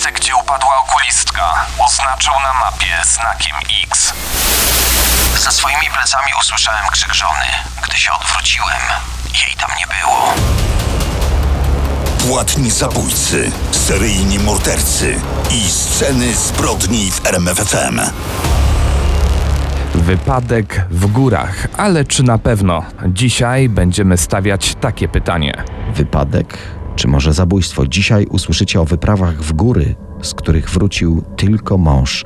miejsce, gdzie upadła okulistka. Oznaczył na mapie znakiem X. Za swoimi plecami usłyszałem krzyk żony. Gdy się odwróciłem, jej tam nie było. Płatni zabójcy, seryjni mordercy i sceny zbrodni w RMFFM. Wypadek w górach, ale czy na pewno? Dzisiaj będziemy stawiać takie pytanie. Wypadek, czy może zabójstwo? Dzisiaj usłyszycie o wyprawach w góry, z których wrócił tylko mąż.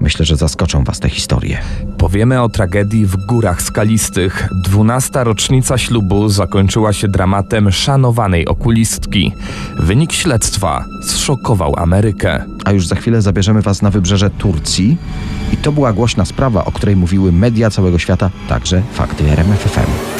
Myślę, że zaskoczą Was te historie. Powiemy o tragedii w górach skalistych. Dwunasta rocznica ślubu zakończyła się dramatem szanowanej okulistki. Wynik śledztwa zszokował Amerykę. A już za chwilę zabierzemy Was na wybrzeże Turcji. I to była głośna sprawa, o której mówiły media całego świata, także fakty RMFFM.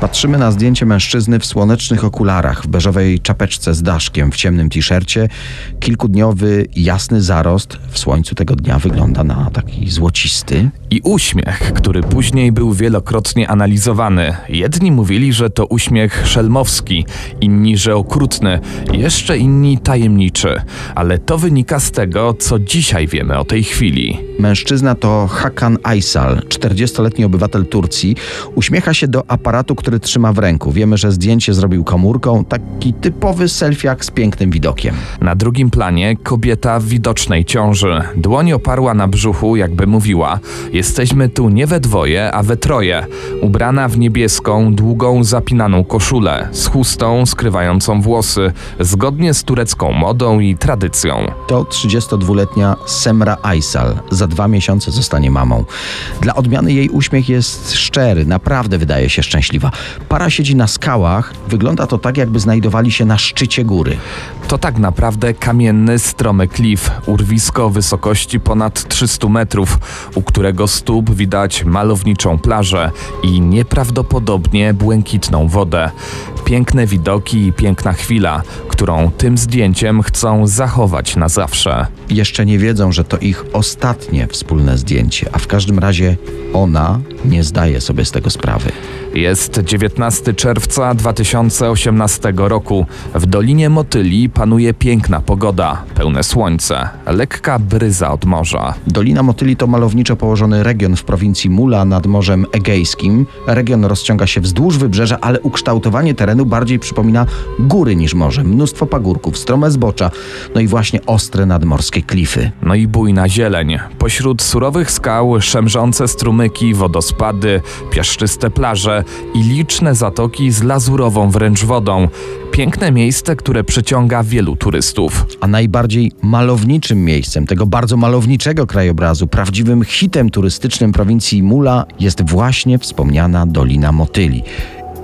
Patrzymy na zdjęcie mężczyzny w słonecznych okularach, w beżowej czapeczce z daszkiem, w ciemnym t-shircie. Kilkudniowy, jasny zarost w słońcu tego dnia wygląda na taki złocisty. I uśmiech, który później był wielokrotnie analizowany. Jedni mówili, że to uśmiech szelmowski, inni, że okrutny, jeszcze inni tajemniczy. Ale to wynika z tego, co dzisiaj wiemy o tej chwili. Mężczyzna to Hakan Aysal, 40-letni obywatel Turcji. Uśmiecha się do aparatu, który trzyma w ręku. Wiemy, że zdjęcie zrobił komórką, taki typowy selfiak z pięknym widokiem. Na drugim planie kobieta w widocznej ciąży. Dłoń oparła na brzuchu, jakby mówiła: Jesteśmy tu nie we dwoje, a we troje. Ubrana w niebieską, długą, zapinaną koszulę, z chustą skrywającą włosy, zgodnie z turecką modą i tradycją. To 32-letnia Semra Aysal. Za dwa miesiące zostanie mamą. Dla odmiany jej uśmiech jest szczery, naprawdę wydaje się szczęśliwa. Para siedzi na skałach, wygląda to tak, jakby znajdowali się na szczycie góry. To tak naprawdę kamienny, stromy klif, urwisko o wysokości ponad 300 metrów, u którego stóp widać malowniczą plażę i nieprawdopodobnie błękitną wodę. Piękne widoki i piękna chwila, którą tym zdjęciem chcą zachować na zawsze. Jeszcze nie wiedzą, że to ich ostatnie wspólne zdjęcie, a w każdym razie ona nie zdaje sobie z tego sprawy. Jest 19 czerwca 2018 roku. W Dolinie Motyli panuje piękna pogoda, pełne słońce, lekka bryza od morza. Dolina Motyli to malowniczo położony region w prowincji Mula nad Morzem Egejskim. Region rozciąga się wzdłuż wybrzeża, ale ukształtowanie terenu bardziej przypomina góry niż morze. Mnóstwo pagórków, strome zbocza, no i właśnie ostre nadmorskie klify. No i bujna zieleń. Pośród surowych skał szemrzące strumyki, wodospady, piaszczyste plaże i liczne zatoki z lazurową wręcz wodą. Piękne miejsce, które przyciąga wielu turystów. A najbardziej malowniczym miejscem tego bardzo malowniczego krajobrazu, prawdziwym hitem turystycznym prowincji Mula jest właśnie wspomniana Dolina Motyli.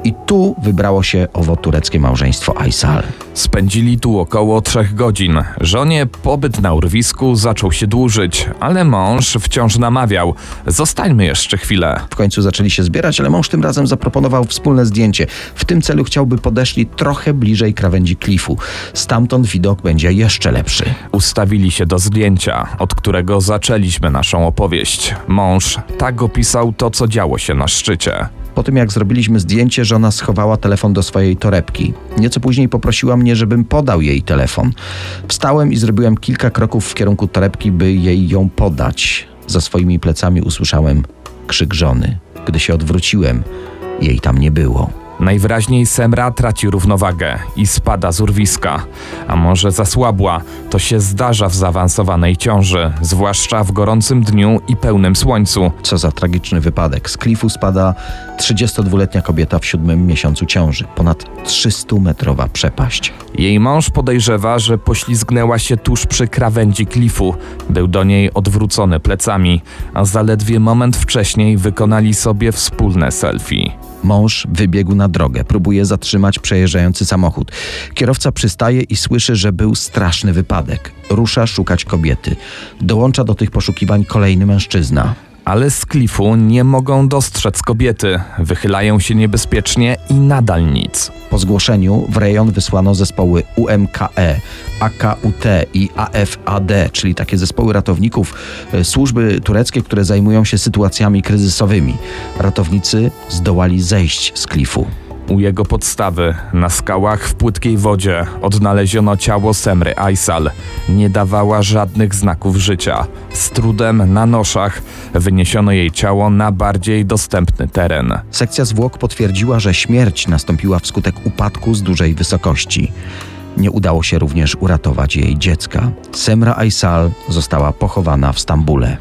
I tu wybrało się owo tureckie małżeństwo Aysal. Spędzili tu około trzech godzin. Żonie pobyt na urwisku zaczął się dłużyć, ale mąż wciąż namawiał: Zostańmy jeszcze chwilę. W końcu zaczęli się zbierać, ale mąż tym razem zaproponował wspólne zdjęcie. W tym celu chciałby podeszli trochę bliżej krawędzi klifu. Stamtąd widok będzie jeszcze lepszy. Ustawili się do zdjęcia, od którego zaczęliśmy naszą opowieść. Mąż tak opisał to, co działo się na szczycie. Po tym jak zrobiliśmy zdjęcie, żona schowała telefon do swojej torebki. Nieco później poprosiła mnie, żebym podał jej telefon. Wstałem i zrobiłem kilka kroków w kierunku torebki, by jej ją podać. Za swoimi plecami usłyszałem krzyk żony. Gdy się odwróciłem, jej tam nie było. Najwyraźniej Semra traci równowagę i spada z urwiska. A może zasłabła, to się zdarza w zaawansowanej ciąży, zwłaszcza w gorącym dniu i pełnym słońcu. Co za tragiczny wypadek. Z klifu spada 32-letnia kobieta w siódmym miesiącu ciąży. Ponad 300-metrowa przepaść. Jej mąż podejrzewa, że poślizgnęła się tuż przy krawędzi klifu. Był do niej odwrócony plecami, a zaledwie moment wcześniej wykonali sobie wspólne selfie. Mąż wybiegł na drogę, próbuje zatrzymać przejeżdżający samochód. Kierowca przystaje i słyszy, że był straszny wypadek. Rusza szukać kobiety. Dołącza do tych poszukiwań kolejny mężczyzna. Ale z klifu nie mogą dostrzec kobiety. Wychylają się niebezpiecznie i nadal nic. Po zgłoszeniu w rejon wysłano zespoły UMKE, AKUT i AFAD, czyli takie zespoły ratowników, e, służby tureckie, które zajmują się sytuacjami kryzysowymi. Ratownicy zdołali zejść z klifu. U jego podstawy, na skałach w płytkiej wodzie, odnaleziono ciało Semry Aysal. Nie dawała żadnych znaków życia. Z trudem na noszach wyniesiono jej ciało na bardziej dostępny teren. Sekcja zwłok potwierdziła, że śmierć nastąpiła wskutek upadku z dużej wysokości. Nie udało się również uratować jej dziecka. Semra Aysal została pochowana w Stambule.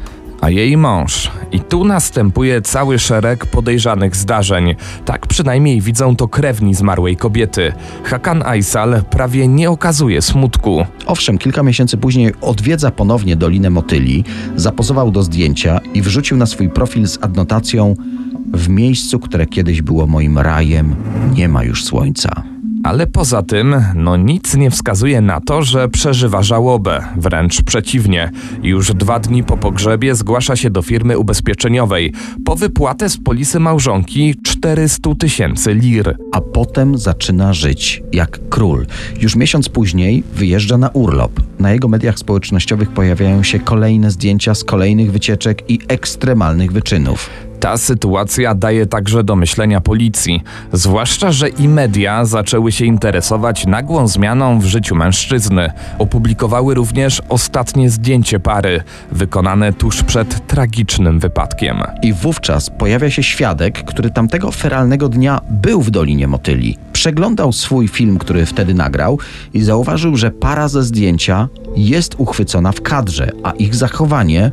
A jej mąż. I tu następuje cały szereg podejrzanych zdarzeń. Tak przynajmniej widzą to krewni zmarłej kobiety. Hakan Aysal prawie nie okazuje smutku. Owszem, kilka miesięcy później odwiedza ponownie Dolinę Motyli, zapozował do zdjęcia i wrzucił na swój profil z adnotacją W miejscu, które kiedyś było moim rajem, nie ma już słońca. Ale poza tym, no nic nie wskazuje na to, że przeżywa żałobę. Wręcz przeciwnie. Już dwa dni po pogrzebie zgłasza się do firmy ubezpieczeniowej po wypłatę z polisy małżonki 400 tysięcy lir. A potem zaczyna żyć jak król. Już miesiąc później wyjeżdża na urlop. Na jego mediach społecznościowych pojawiają się kolejne zdjęcia z kolejnych wycieczek i ekstremalnych wyczynów. Ta sytuacja daje także do myślenia policji, zwłaszcza, że i media zaczęły się interesować nagłą zmianą w życiu mężczyzny. Opublikowały również ostatnie zdjęcie pary, wykonane tuż przed tragicznym wypadkiem. I wówczas pojawia się świadek, który tamtego feralnego dnia był w Dolinie Motyli. Przeglądał swój film, który wtedy nagrał i zauważył, że para ze zdjęcia jest uchwycona w kadrze, a ich zachowanie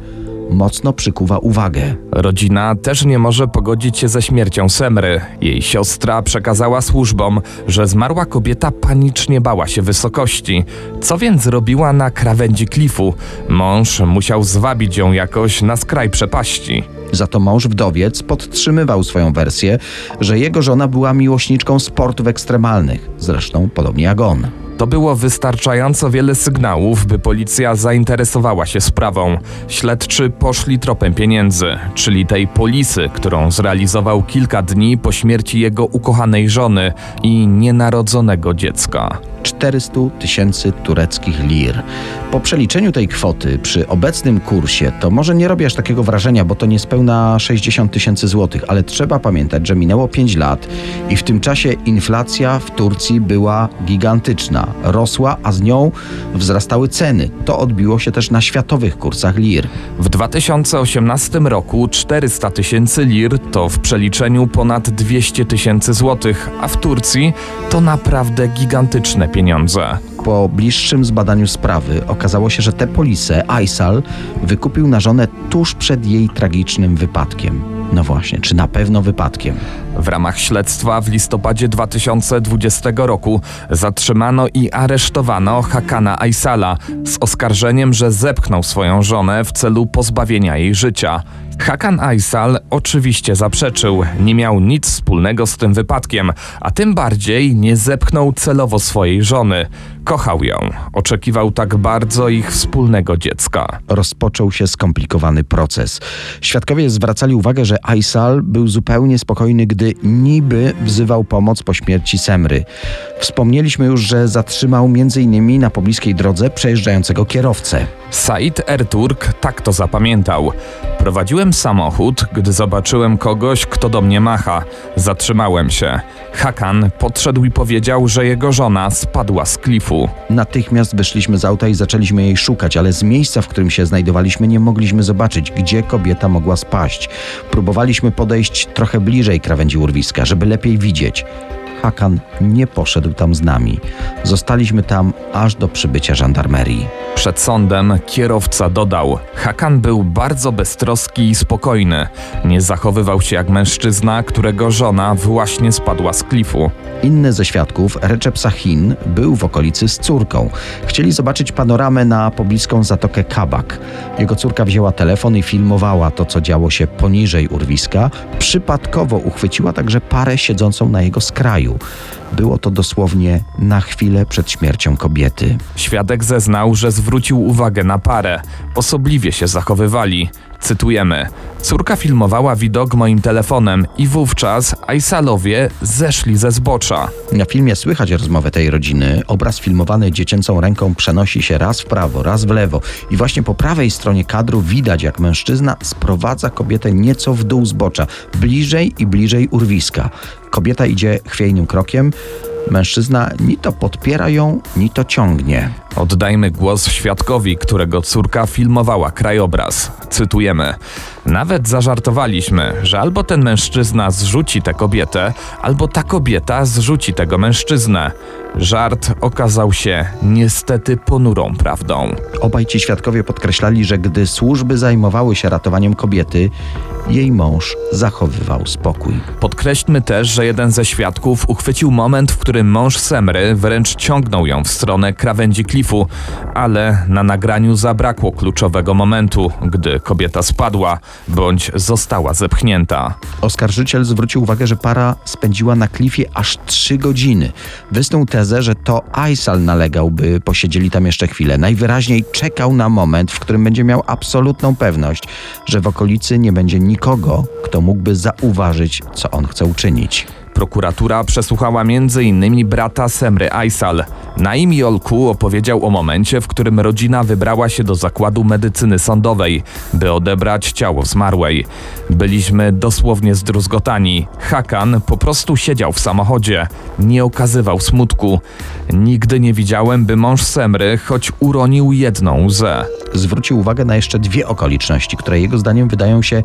mocno przykuwa uwagę. Rodzina też nie może pogodzić się ze śmiercią Semry. Jej siostra przekazała służbom, że zmarła kobieta panicznie bała się wysokości. Co więc robiła na krawędzi klifu? Mąż musiał zwabić ją jakoś na skraj przepaści. Za to mąż wdowiec podtrzymywał swoją wersję, że jego żona była miłośniczką sportów ekstremalnych, zresztą podobnie jak on. To było wystarczająco wiele sygnałów, by policja zainteresowała się sprawą. Śledczy poszli tropem pieniędzy, czyli tej polisy, którą zrealizował kilka dni po śmierci jego ukochanej żony i nienarodzonego dziecka. 400 tysięcy tureckich lir. Po przeliczeniu tej kwoty przy obecnym kursie to może nie robi aż takiego wrażenia, bo to niespełna 60 tysięcy złotych, ale trzeba pamiętać, że minęło 5 lat i w tym czasie inflacja w Turcji była gigantyczna. Rosła, a z nią wzrastały ceny. To odbiło się też na światowych kursach lir. W 2018 roku 400 tysięcy lir to w przeliczeniu ponad 200 tysięcy złotych, a w Turcji to naprawdę gigantyczne pieniądze. Po bliższym zbadaniu sprawy okazało się, że tę polisę Aysal wykupił na żonę tuż przed jej tragicznym wypadkiem. No właśnie, czy na pewno wypadkiem? W ramach śledztwa w listopadzie 2020 roku zatrzymano i aresztowano Hakana Aysala z oskarżeniem, że zepchnął swoją żonę w celu pozbawienia jej życia. Hakan Aysal oczywiście zaprzeczył, nie miał nic wspólnego z tym wypadkiem, a tym bardziej nie zepchnął celowo swojej żony. Kochał ją, oczekiwał tak bardzo ich wspólnego dziecka. rozpoczął się skomplikowany proces. Świadkowie zwracali uwagę, że Aysal był zupełnie spokojny, gdy niby wzywał pomoc po śmierci Semry. Wspomnieliśmy już, że zatrzymał m.in. na pobliskiej drodze przejeżdżającego kierowcę. Said Erturk tak to zapamiętał. Prowadziłem samochód, gdy zobaczyłem kogoś, kto do mnie macha. Zatrzymałem się. Hakan podszedł i powiedział, że jego żona spadła z klifu. Natychmiast wyszliśmy z auta i zaczęliśmy jej szukać, ale z miejsca, w którym się znajdowaliśmy, nie mogliśmy zobaczyć, gdzie kobieta mogła spaść. Próbowaliśmy podejść trochę bliżej krawędzi urwiska, żeby lepiej widzieć. Hakan nie poszedł tam z nami. Zostaliśmy tam aż do przybycia żandarmerii. Przed sądem kierowca dodał: Hakan był bardzo beztroski i spokojny. Nie zachowywał się jak mężczyzna, którego żona właśnie spadła z klifu. Inny ze świadków, Recep Sahin, był w okolicy z córką. Chcieli zobaczyć panoramę na pobliską zatokę Kabak. Jego córka wzięła telefon i filmowała to, co działo się poniżej urwiska. Przypadkowo uchwyciła także parę siedzącą na jego skraju. Było to dosłownie na chwilę przed śmiercią kobiety. Świadek zeznał, że zwrócił uwagę na parę. Osobliwie się zachowywali. Cytujemy. Córka filmowała widok moim telefonem i wówczas Aisalowie zeszli ze zbocza. Na filmie słychać rozmowę tej rodziny. Obraz filmowany dziecięcą ręką przenosi się raz w prawo, raz w lewo. I właśnie po prawej stronie kadru widać, jak mężczyzna sprowadza kobietę nieco w dół zbocza, bliżej i bliżej urwiska. Kobieta idzie chwiejnym krokiem. Mężczyzna ni to podpiera ją, ni to ciągnie. Oddajmy głos świadkowi, którego córka filmowała krajobraz. Cytujemy. Nawet zażartowaliśmy, że albo ten mężczyzna zrzuci tę kobietę, albo ta kobieta zrzuci tego mężczyznę. Żart okazał się niestety ponurą prawdą. Obaj ci świadkowie podkreślali, że gdy służby zajmowały się ratowaniem kobiety, jej mąż zachowywał spokój. Podkreślmy też, że jeden ze świadków uchwycił moment, w którym mąż Semry wręcz ciągnął ją w stronę krawędzi klifu, ale na nagraniu zabrakło kluczowego momentu, gdy kobieta spadła bądź została zepchnięta. Oskarżyciel zwrócił uwagę, że para spędziła na klifie aż trzy godziny. Wysnuł tezę, że to Aysal nalegał, by posiedzieli tam jeszcze chwilę. Najwyraźniej czekał na moment, w którym będzie miał absolutną pewność, że w okolicy nie będzie nikogo, kto mógłby zauważyć, co on chce uczynić. Prokuratura przesłuchała m.in. brata Semry Aysal. Naim Jolku opowiedział o momencie, w którym rodzina wybrała się do zakładu medycyny sądowej, by odebrać ciało zmarłej. Byliśmy dosłownie zdruzgotani. Hakan po prostu siedział w samochodzie, nie okazywał smutku. Nigdy nie widziałem, by mąż Semry choć uronił jedną łzę. Zwrócił uwagę na jeszcze dwie okoliczności, które jego zdaniem wydają się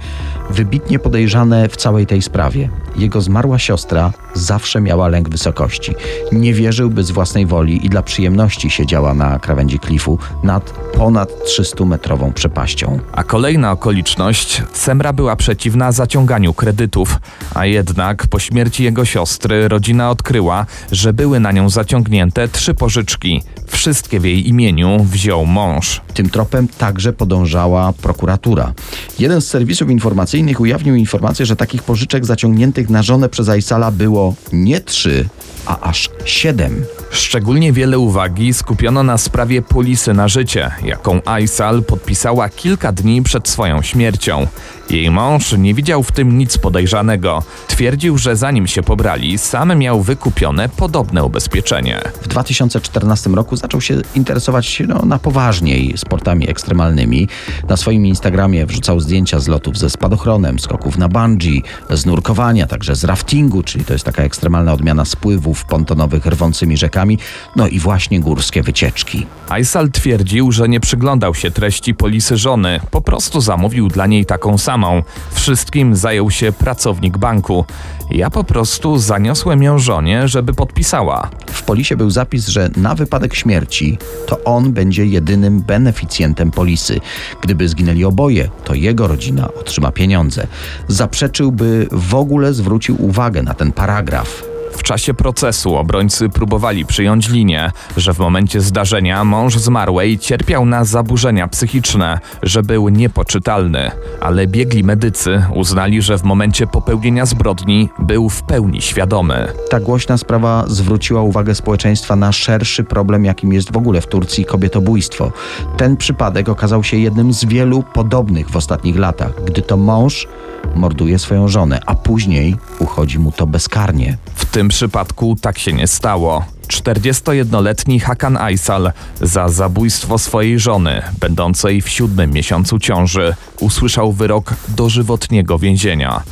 wybitnie podejrzane w całej tej sprawie. Jego zmarła siostra zawsze miała lęk wysokości. Nie wierzył, by z własnej woli i dla przyjemności siedziała na krawędzi klifu nad ponad 300-metrową przepaścią. A kolejna okoliczność, Semra była przeciwna zaciąganiu kredytów, a jednak po śmierci jego siostry rodzina odkryła, że były na nią zaciągnięte trzy pożyczki. Wszystkie w jej imieniu wziął mąż. Tym tropem także podążała prokuratura. Jeden z serwisów informacyjnych ujawnił informację, że takich pożyczek zaciągniętych na żonę przez Aysala było nie trzy, a aż siedem. Szczególnie wiele uwagi skupiono na sprawie polisy na życie, jaką Aysal podpisała kilka dni przed swoją śmiercią. Jej mąż nie widział w tym nic podejrzanego. Twierdził, że zanim się pobrali, sam miał wykupione podobne ubezpieczenie. W 2014 roku zaczął się interesować no, na poważniej sportami ekstremalnymi. Na swoim Instagramie wrzucał zdjęcia z lotów ze spadochronem, skoków na bungee, z nurkowania, także z raftingu, czyli to jest taka ekstremalna odmiana spływów pontonowych rwącymi rzekami, no i właśnie górskie wycieczki. Aysal twierdził, że nie przyglądał się treści polisy żony, po prostu zamówił dla niej taką samą. Wszystkim zajął się pracownik banku. Ja po prostu zaniosłem ją żonie, żeby podpisała. W polisie był zapis, że na wypadek śmierci to on będzie jedynym beneficjentem polisy. Gdyby zginęli oboje, to jego rodzina otrzyma pieniądze. Zaprzeczył, by w ogóle zwrócił uwagę na ten paragraf. W czasie procesu obrońcy próbowali przyjąć linię, że w momencie zdarzenia mąż zmarłej cierpiał na zaburzenia psychiczne, że był niepoczytalny, ale biegli medycy uznali, że w momencie popełnienia zbrodni był w pełni świadomy. Ta głośna sprawa zwróciła uwagę społeczeństwa na szerszy problem, jakim jest w ogóle w Turcji kobietobójstwo. Ten przypadek okazał się jednym z wielu podobnych w ostatnich latach, gdy to mąż morduje swoją żonę, a później uchodzi mu to bezkarnie. W tym przypadku tak się nie stało. 41-letni Hakan Aysal za zabójstwo swojej żony, będącej w siódmym miesiącu ciąży, usłyszał wyrok dożywotniego więzienia.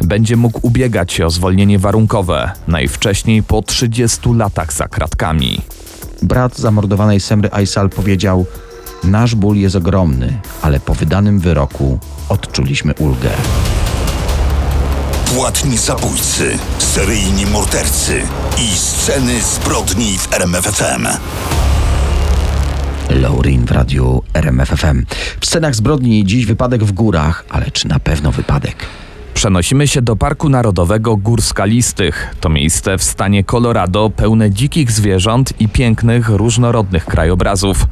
Będzie mógł ubiegać się o zwolnienie warunkowe, najwcześniej po 30 latach za kratkami. Brat zamordowanej Semry Aysal powiedział: Nasz ból jest ogromny, ale po wydanym wyroku odczuliśmy ulgę. Płatni zabójcy, seryjni mordercy i sceny zbrodni w RMFFM. Laurin w radiu RMFFM. W scenach zbrodni dziś wypadek w górach, ale czy na pewno wypadek? Przenosimy się do Parku Narodowego Gór Skalistych. To miejsce w stanie Colorado pełne dzikich zwierząt i pięknych, różnorodnych krajobrazów.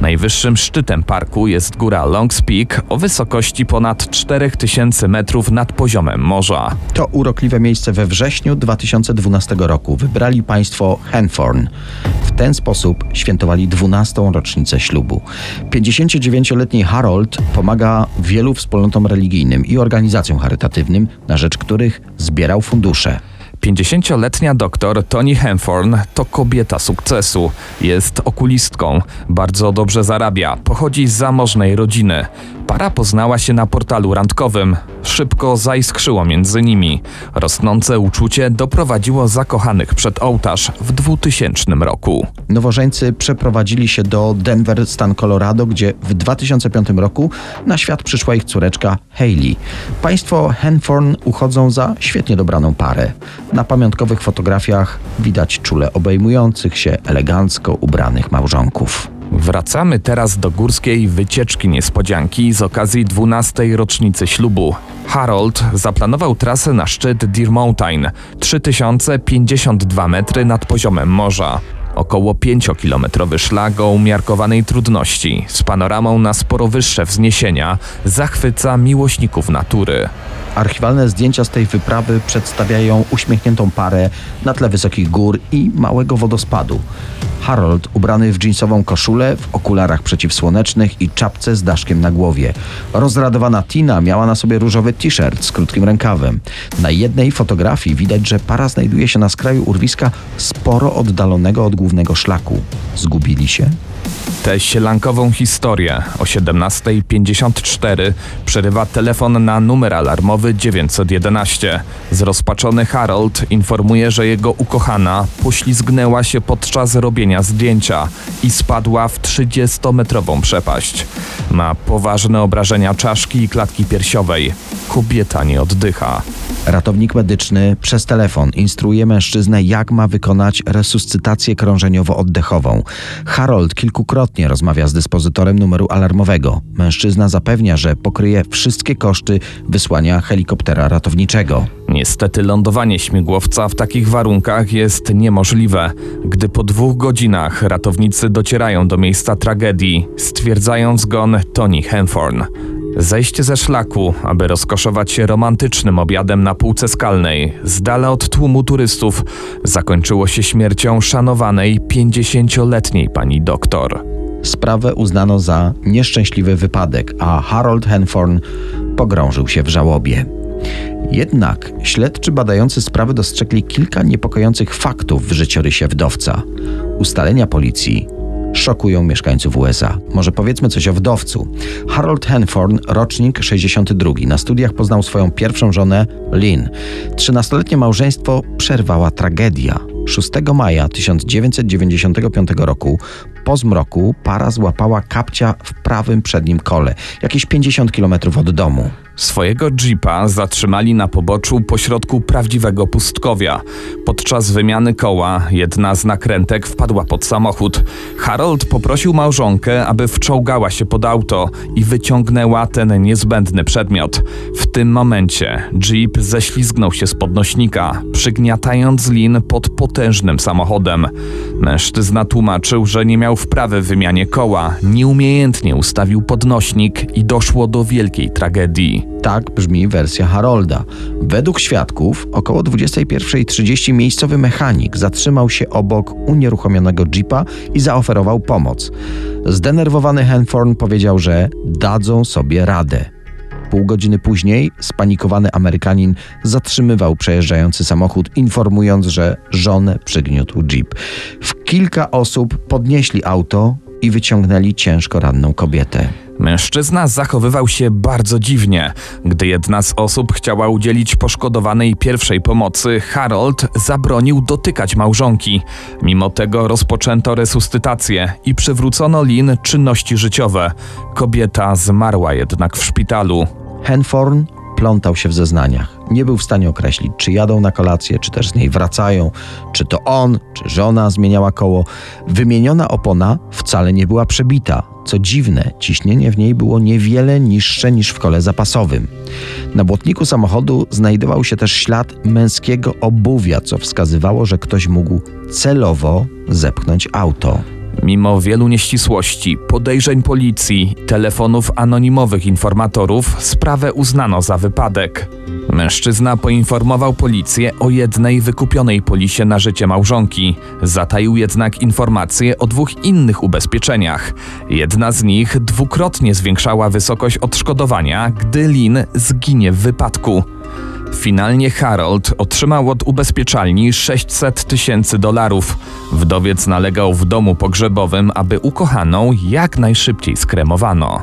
Najwyższym szczytem parku jest góra Longs Peak o wysokości ponad 4000 metrów nad poziomem morza. To urokliwe miejsce we wrześniu 2012 roku wybrali państwo Hanford. W ten sposób świętowali 12. rocznicę ślubu. 59-letni Harold pomaga wielu wspólnotom religijnym i organizacjom charytatywnym, na rzecz których zbierał fundusze. 50-letnia doktor Toni Hemforn to kobieta sukcesu. Jest okulistką, bardzo dobrze zarabia, pochodzi z zamożnej rodziny. Para poznała się na portalu randkowym. Szybko zaiskrzyło między nimi. Rosnące uczucie doprowadziło zakochanych przed ołtarz w 2000 roku. Nowożeńcy przeprowadzili się do Denver, stan Colorado, gdzie w 2005 roku na świat przyszła ich córeczka Hailey. Państwo Hanford uchodzą za świetnie dobraną parę. Na pamiątkowych fotografiach widać czule obejmujących się elegancko ubranych małżonków. Wracamy teraz do górskiej wycieczki niespodzianki z okazji 12. rocznicy ślubu. Harold zaplanował trasę na szczyt Deer Mountain 3052 metry nad poziomem morza. Około 5-kilometrowy szlak o umiarkowanej trudności, z panoramą na sporo wyższe wzniesienia, zachwyca miłośników natury. Archiwalne zdjęcia z tej wyprawy przedstawiają uśmiechniętą parę na tle wysokich gór i małego wodospadu. Harold ubrany w jeansową koszulę, w okularach przeciwsłonecznych i czapce z daszkiem na głowie. Rozradowana Tina miała na sobie różowy t-shirt z krótkim rękawem. Na jednej fotografii widać, że para znajduje się na skraju urwiska sporo oddalonego od głównego szlaku. Zgubili się? Tę sielankową historię o 17.54 przerywa telefon na numer alarmowy 911. Zrozpaczony Harold informuje, że jego ukochana poślizgnęła się podczas robienia zdjęcia i spadła w 30-metrową przepaść. Ma poważne obrażenia czaszki i klatki piersiowej. Kobieta nie oddycha. Ratownik medyczny przez telefon instruuje mężczyznę, jak ma wykonać resuscytację krążeniowo-oddechową. Harold kilkukrotnie rozmawia z dyspozytorem numeru alarmowego. Mężczyzna zapewnia, że pokryje wszystkie koszty wysłania helikoptera ratowniczego. Niestety lądowanie śmigłowca w takich warunkach jest niemożliwe. Gdy po dwóch godzinach ratownicy docierają do miejsca tragedii, stwierdzają zgon Tony Henforn. Zejście ze szlaku, aby rozkoszować się romantycznym obiadem na półce skalnej, z dala od tłumu turystów, zakończyło się śmiercią szanowanej 50-letniej pani doktor. Sprawę uznano za nieszczęśliwy wypadek, a Harold Henforn pogrążył się w żałobie. Jednak śledczy badający sprawę dostrzegli kilka niepokojących faktów w życiorysie wdowca. Ustalenia policji szokują mieszkańców USA. Może powiedzmy coś o wdowcu. Harold Henforn, rocznik 62. Na studiach poznał swoją pierwszą żonę, Lynn. Trzynastoletnie małżeństwo przerwała tragedia. 6 maja 1995 roku po zmroku para złapała kapcia w prawym przednim kole, jakieś 50 km od domu. Swojego jeepa zatrzymali na poboczu pośrodku prawdziwego pustkowia. Podczas wymiany koła jedna z nakrętek wpadła pod samochód. Harold poprosił małżonkę, aby wczołgała się pod auto i wyciągnęła ten niezbędny przedmiot. W tym momencie jeep ześlizgnął się z podnośnika, przygniatając lin pod potężnym samochodem. Mężczyzna tłumaczył, że nie miał wprawy w wymianie koła, nieumiejętnie ustawił podnośnik i doszło do wielkiej tragedii. Tak brzmi wersja Harolda. Według świadków około 21.30 miejscowy mechanik zatrzymał się obok unieruchomionego jeepa i zaoferował pomoc. Zdenerwowany Henforn powiedział, że dadzą sobie radę. Pół godziny później spanikowany Amerykanin zatrzymywał przejeżdżający samochód, informując, że żonę przygniótł jeep. W kilka osób podnieśli auto i wyciągnęli ciężko ranną kobietę. Mężczyzna zachowywał się bardzo dziwnie. Gdy jedna z osób chciała udzielić poszkodowanej pierwszej pomocy, Harold zabronił dotykać małżonki. Mimo tego rozpoczęto resuscytację i przywrócono Lin czynności życiowe. Kobieta zmarła jednak w szpitalu. Henforn plątał się w zeznaniach. Nie był w stanie określić, czy jadą na kolację, czy też z niej wracają, czy to on, czy żona zmieniała koło. Wymieniona opona wcale nie była przebita. Co dziwne, ciśnienie w niej było niewiele niższe niż w kole zapasowym. Na błotniku samochodu znajdował się też ślad męskiego obuwia, co wskazywało, że ktoś mógł celowo zepchnąć auto. Mimo wielu nieścisłości, podejrzeń policji, telefonów anonimowych informatorów, sprawę uznano za wypadek. Mężczyzna poinformował policję o jednej wykupionej polisie na życie małżonki. Zataił jednak informacje o dwóch innych ubezpieczeniach. Jedna z nich dwukrotnie zwiększała wysokość odszkodowania, gdy Lin zginie w wypadku. Finalnie Harold otrzymał od ubezpieczalni 600 tysięcy dolarów. Wdowiec nalegał w domu pogrzebowym, aby ukochaną jak najszybciej skremowano.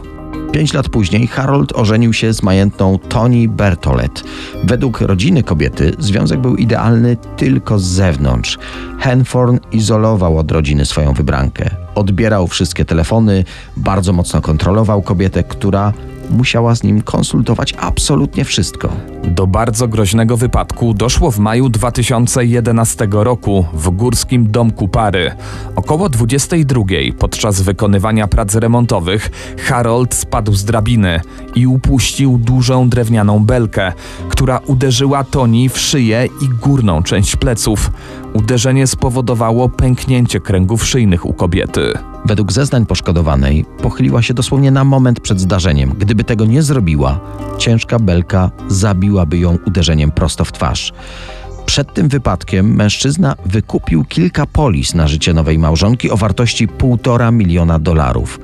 Pięć lat później Harold ożenił się z majętną Toni Bertolet. Według rodziny kobiety związek był idealny tylko z zewnątrz. Henforn izolował od rodziny swoją wybrankę. Odbierał wszystkie telefony, bardzo mocno kontrolował kobietę, która musiała z nim konsultować absolutnie wszystko. Do bardzo groźnego wypadku doszło w maju 2011 roku w górskim domku pary. Około 22 podczas wykonywania prac remontowych Harold spadł z drabiny i upuścił dużą drewnianą belkę, która uderzyła Toni w szyję i górną część pleców. Uderzenie spowodowało pęknięcie kręgów szyjnych u kobiety. Według zeznań poszkodowanej pochyliła się dosłownie na moment przed zdarzeniem. Gdyby tego nie zrobiła, ciężka belka zabiłaby ją uderzeniem prosto w twarz. Przed tym wypadkiem mężczyzna wykupił kilka polis na życie nowej małżonki o wartości 1,5 miliona dolarów.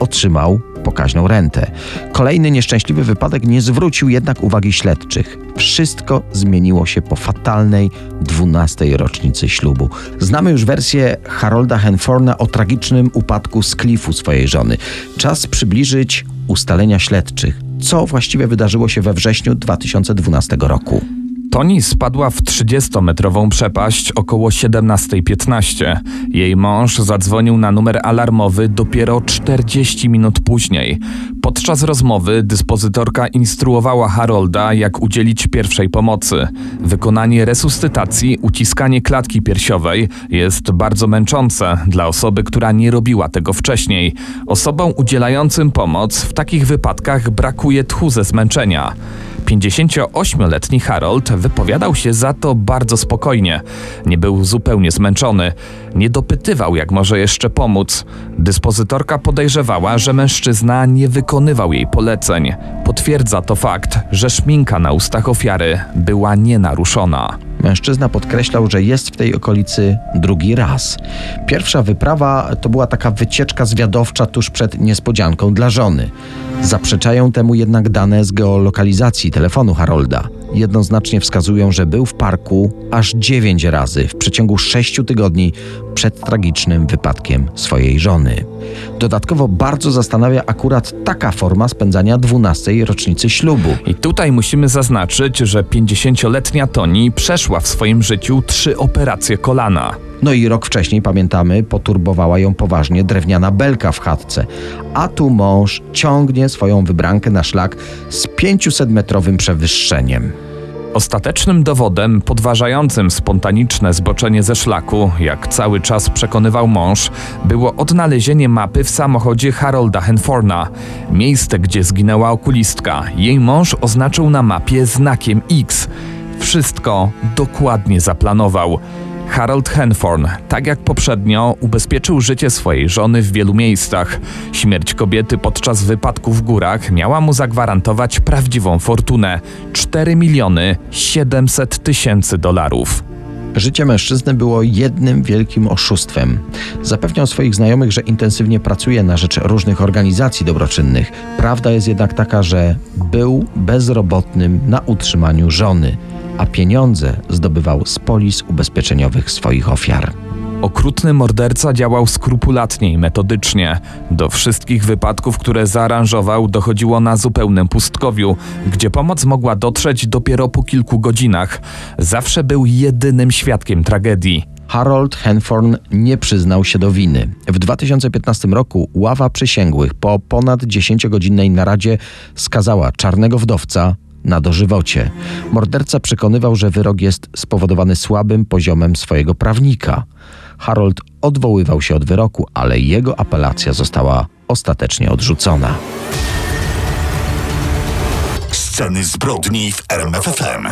Otrzymał pokaźną rentę. Kolejny nieszczęśliwy wypadek nie zwrócił jednak uwagi śledczych. Wszystko zmieniło się po fatalnej 12. rocznicy ślubu. Znamy już wersję Harolda Henforna o tragicznym upadku z klifu swojej żony. Czas przybliżyć ustalenia śledczych. Co właściwie wydarzyło się we wrześniu 2012 roku? Toni spadła w 30-metrową przepaść około 17.15. Jej mąż zadzwonił na numer alarmowy dopiero 40 minut później. Podczas rozmowy dyspozytorka instruowała Harolda, jak udzielić pierwszej pomocy. Wykonanie resuscytacji, uciskanie klatki piersiowej jest bardzo męczące dla osoby, która nie robiła tego wcześniej. Osobom udzielającym pomoc w takich wypadkach brakuje tchu ze zmęczenia. 58-letni Harold wypowiadał się za to bardzo spokojnie. Nie był zupełnie zmęczony. Nie dopytywał, jak może jeszcze pomóc. Dyspozytorka podejrzewała, że mężczyzna nie wykonywał jej poleceń. Potwierdza to fakt, że szminka na ustach ofiary była nienaruszona. Mężczyzna podkreślał, że jest w tej okolicy drugi raz. Pierwsza wyprawa to była taka wycieczka zwiadowcza tuż przed niespodzianką dla żony. Zaprzeczają temu jednak dane z geolokalizacji telefonu Harolda. Jednoznacznie wskazują, że był w parku aż dziewięć razy w przeciągu sześciu tygodni przed tragicznym wypadkiem swojej żony. Dodatkowo bardzo zastanawia akurat taka forma spędzania 12. rocznicy ślubu. I tutaj musimy zaznaczyć, że 50-letnia Toni przeszła w swoim życiu trzy operacje kolana. No i rok wcześniej, pamiętamy, poturbowała ją poważnie drewniana belka w chatce. A tu mąż ciągnie swoją wybrankę na szlak z 500-metrowym przewyższeniem. Ostatecznym dowodem podważającym spontaniczne zboczenie ze szlaku, jak cały czas przekonywał mąż, było odnalezienie mapy w samochodzie Harolda Henforna. Miejsce, gdzie zginęła okulistka, jej mąż oznaczył na mapie znakiem X. Wszystko dokładnie zaplanował. Harold Henforn, tak jak poprzednio, ubezpieczył życie swojej żony w wielu miejscach. Śmierć kobiety podczas wypadku w górach miała mu zagwarantować prawdziwą fortunę 4 miliony 700 tysięcy dolarów. Życie mężczyzny było jednym wielkim oszustwem. Zapewniał swoich znajomych, że intensywnie pracuje na rzecz różnych organizacji dobroczynnych. Prawda jest jednak taka, że był bezrobotnym na utrzymaniu żony a pieniądze zdobywał z polis ubezpieczeniowych swoich ofiar. Okrutny morderca działał skrupulatnie i metodycznie. Do wszystkich wypadków, które zaaranżował, dochodziło na zupełnym pustkowiu, gdzie pomoc mogła dotrzeć dopiero po kilku godzinach. Zawsze był jedynym świadkiem tragedii. Harold Henforn nie przyznał się do winy. W 2015 roku ława przysięgłych po ponad 10-godzinnej naradzie skazała czarnego wdowca na dożywocie. Morderca przekonywał, że wyrok jest spowodowany słabym poziomem swojego prawnika. Harold odwoływał się od wyroku, ale jego apelacja została ostatecznie odrzucona. Sceny zbrodni w RMFFM.